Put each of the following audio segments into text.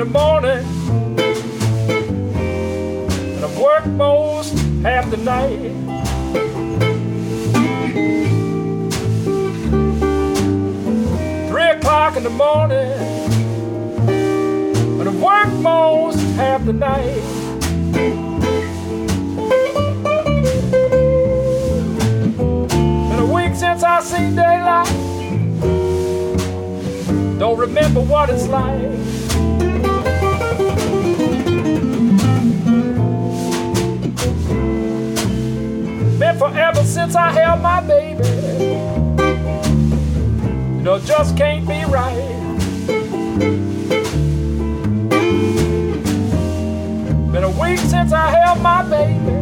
The morning, and I've worked most half the night. Three o'clock in the morning, and I've worked most half the night. Been a week since I seen daylight. Don't remember what it's like. Forever since I held my baby. You know, just can't be right. Been a week since I held my baby.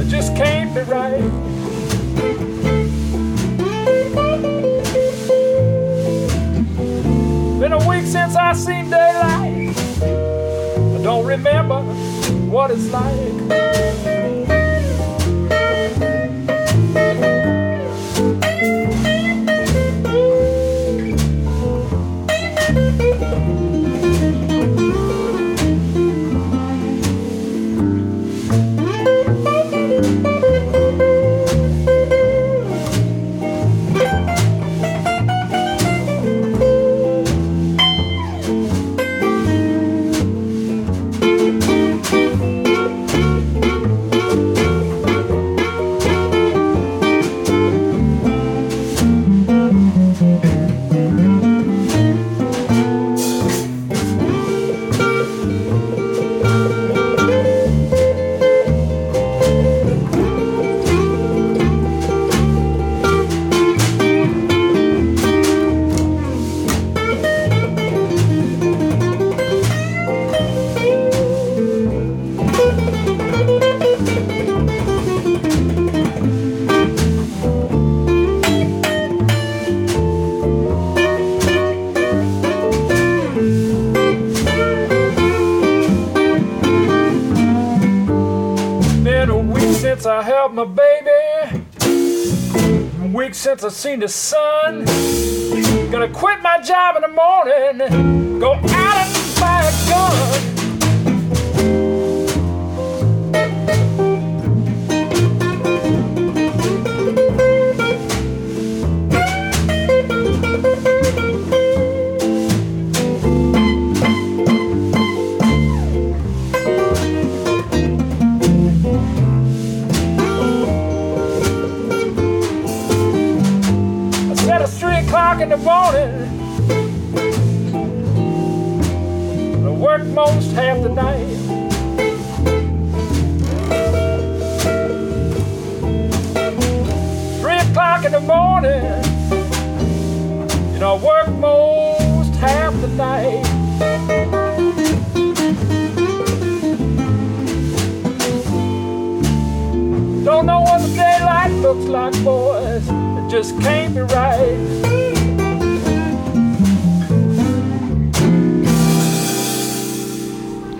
It just can't be right. Been a week since I seen daylight. I don't remember what it's like. Seen the sun. Gonna quit my job in the morning.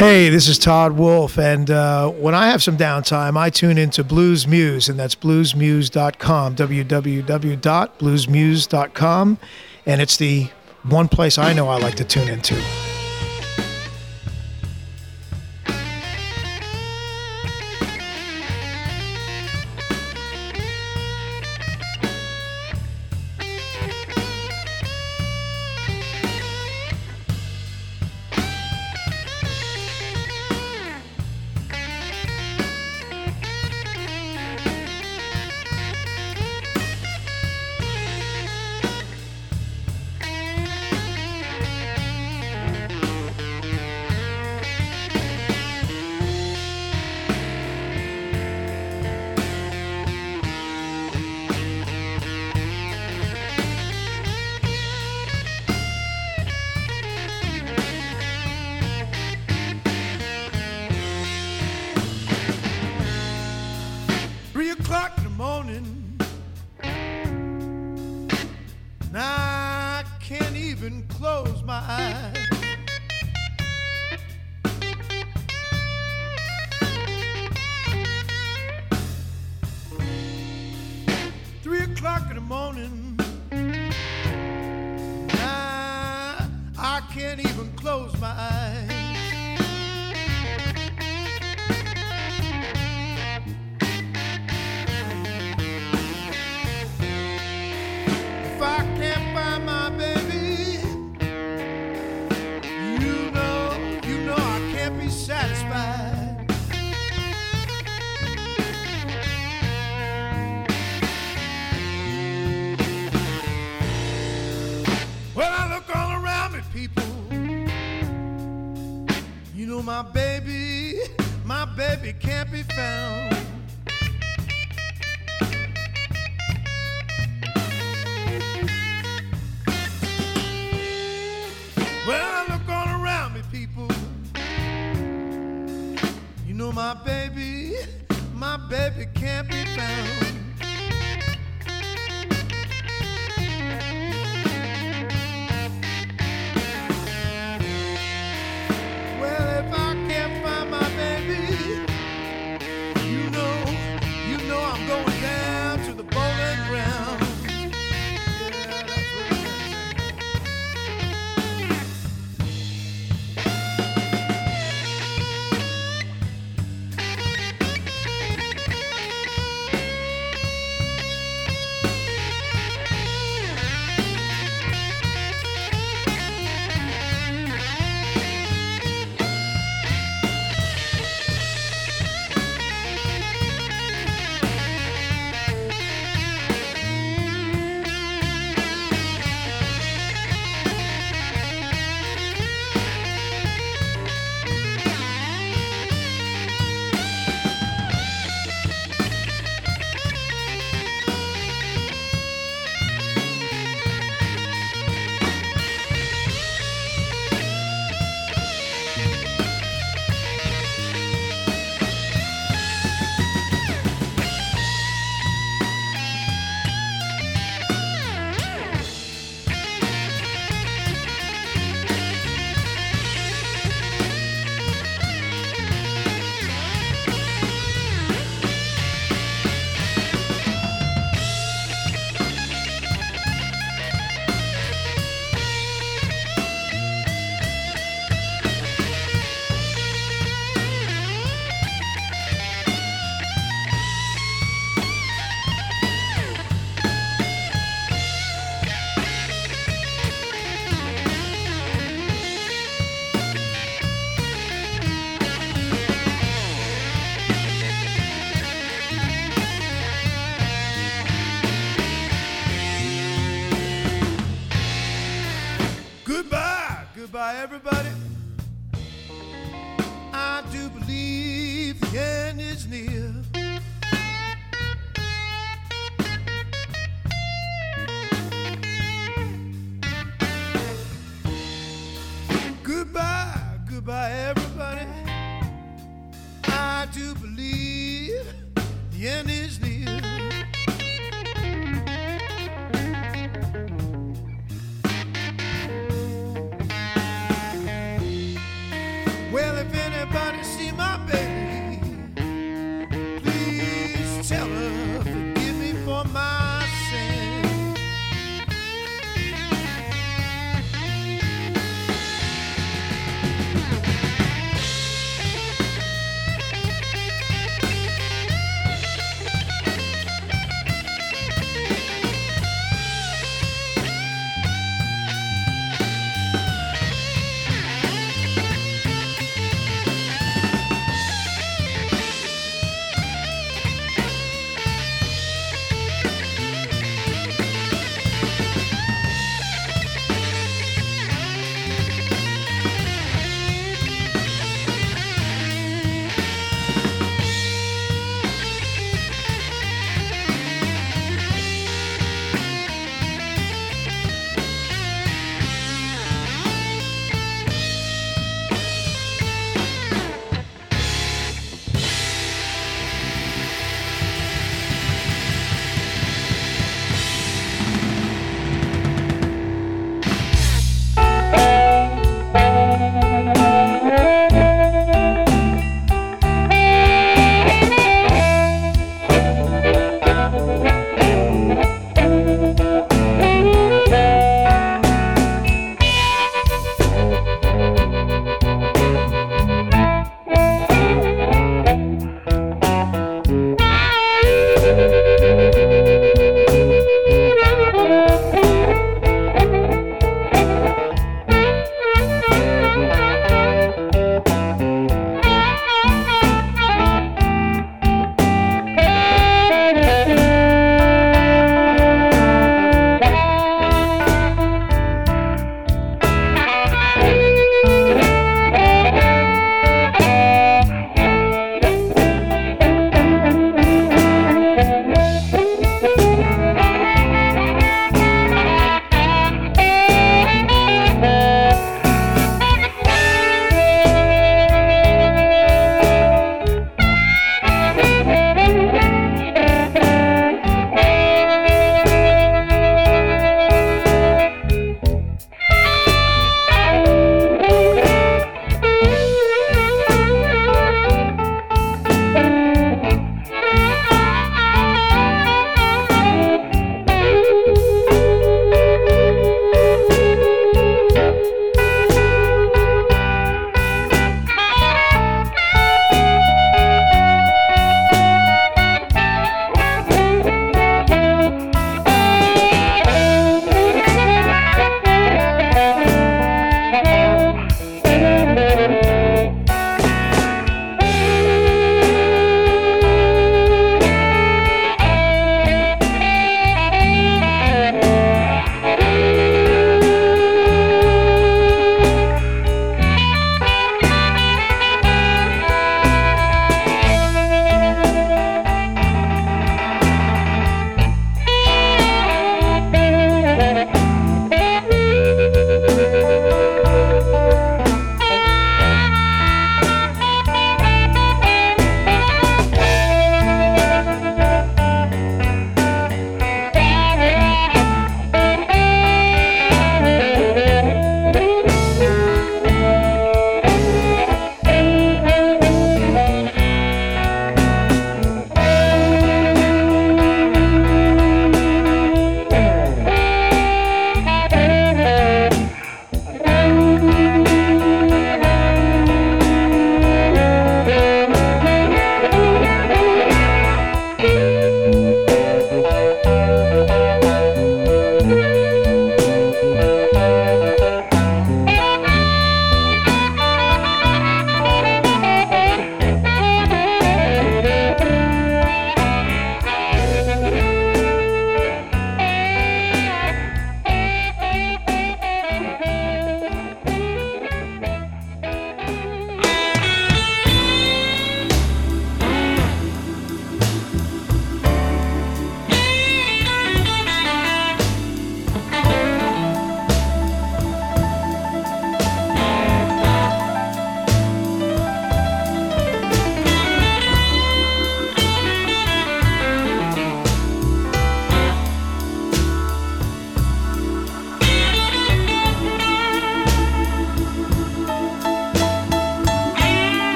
Hey, this is Todd Wolf, and uh, when I have some downtime, I tune into Bluesmoose, and that's bluesmoose.com, www.bluesmoose.com, and it's the one place I know I like to tune into. Can't be found. Everybody.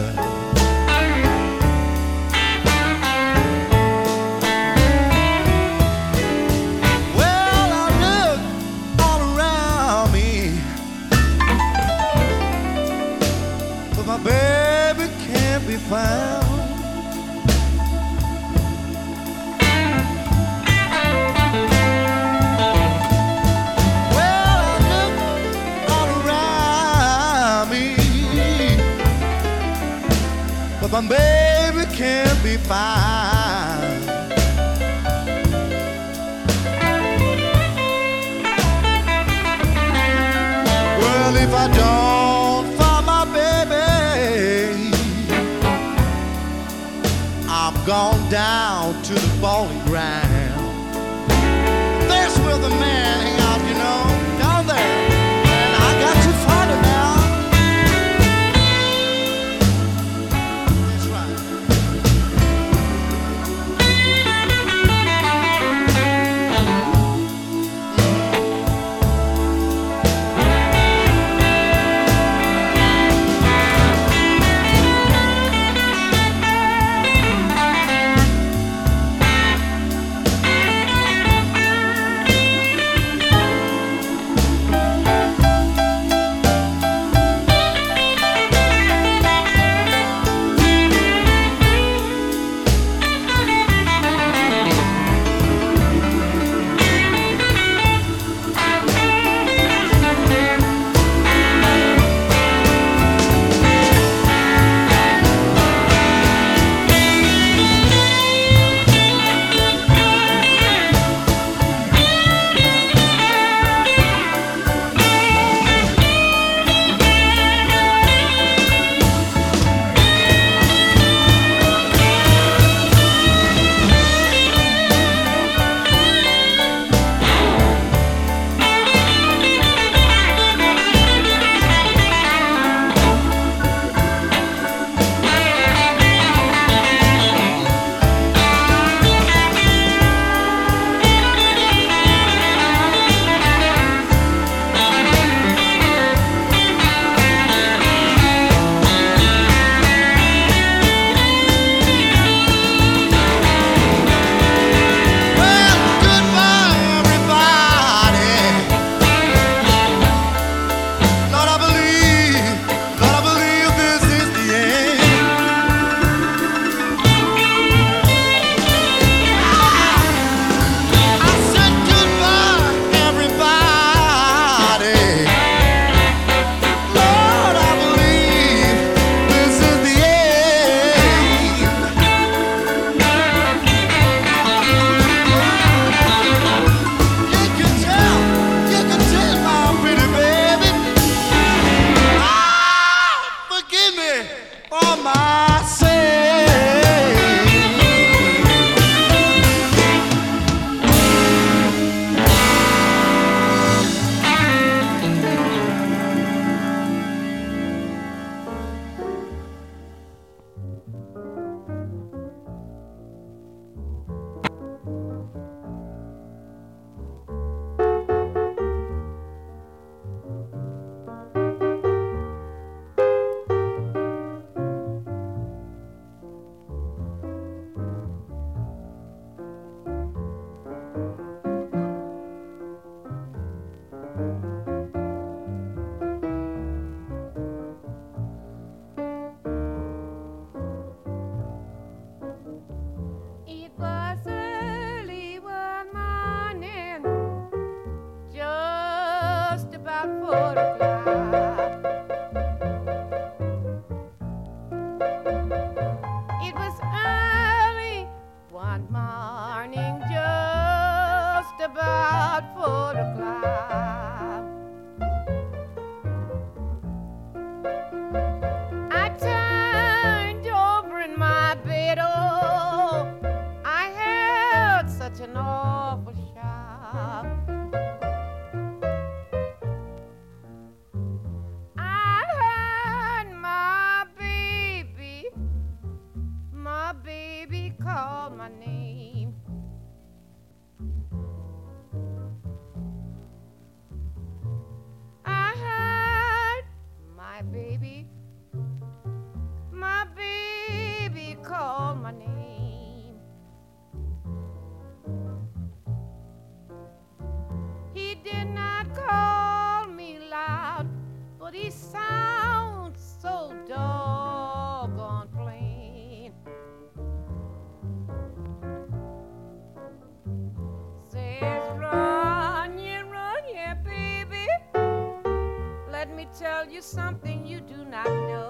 Satisfied. Not know.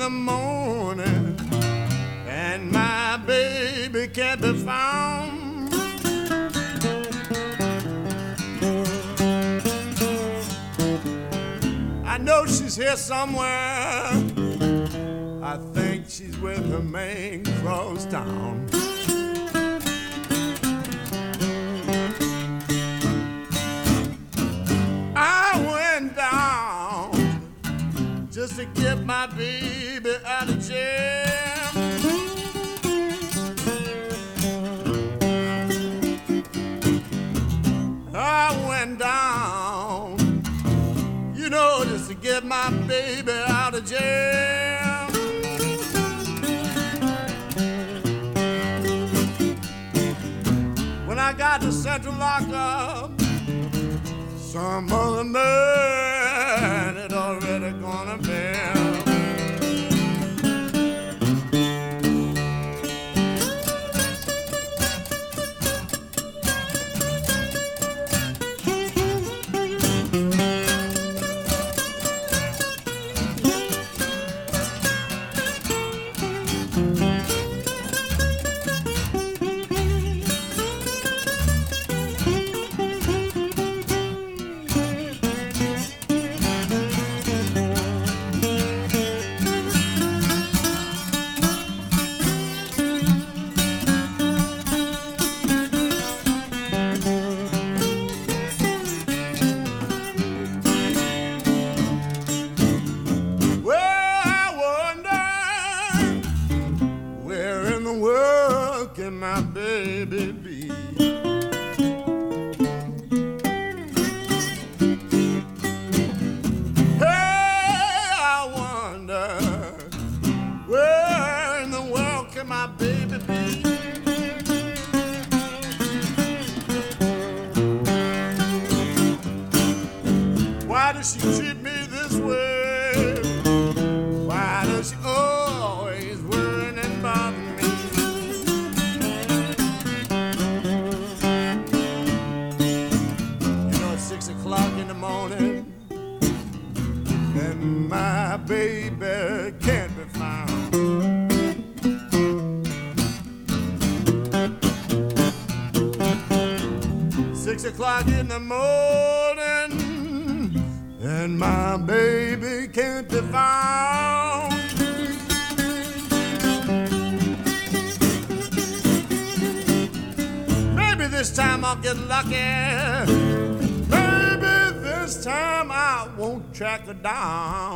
The morning, and my baby can't be found. I know she's here somewhere. I think she's with her man cross town. Just to get my baby out of jail. I went down, you know, just to get my baby out of jail. When I got to Central Lockup, some other man had already gone down.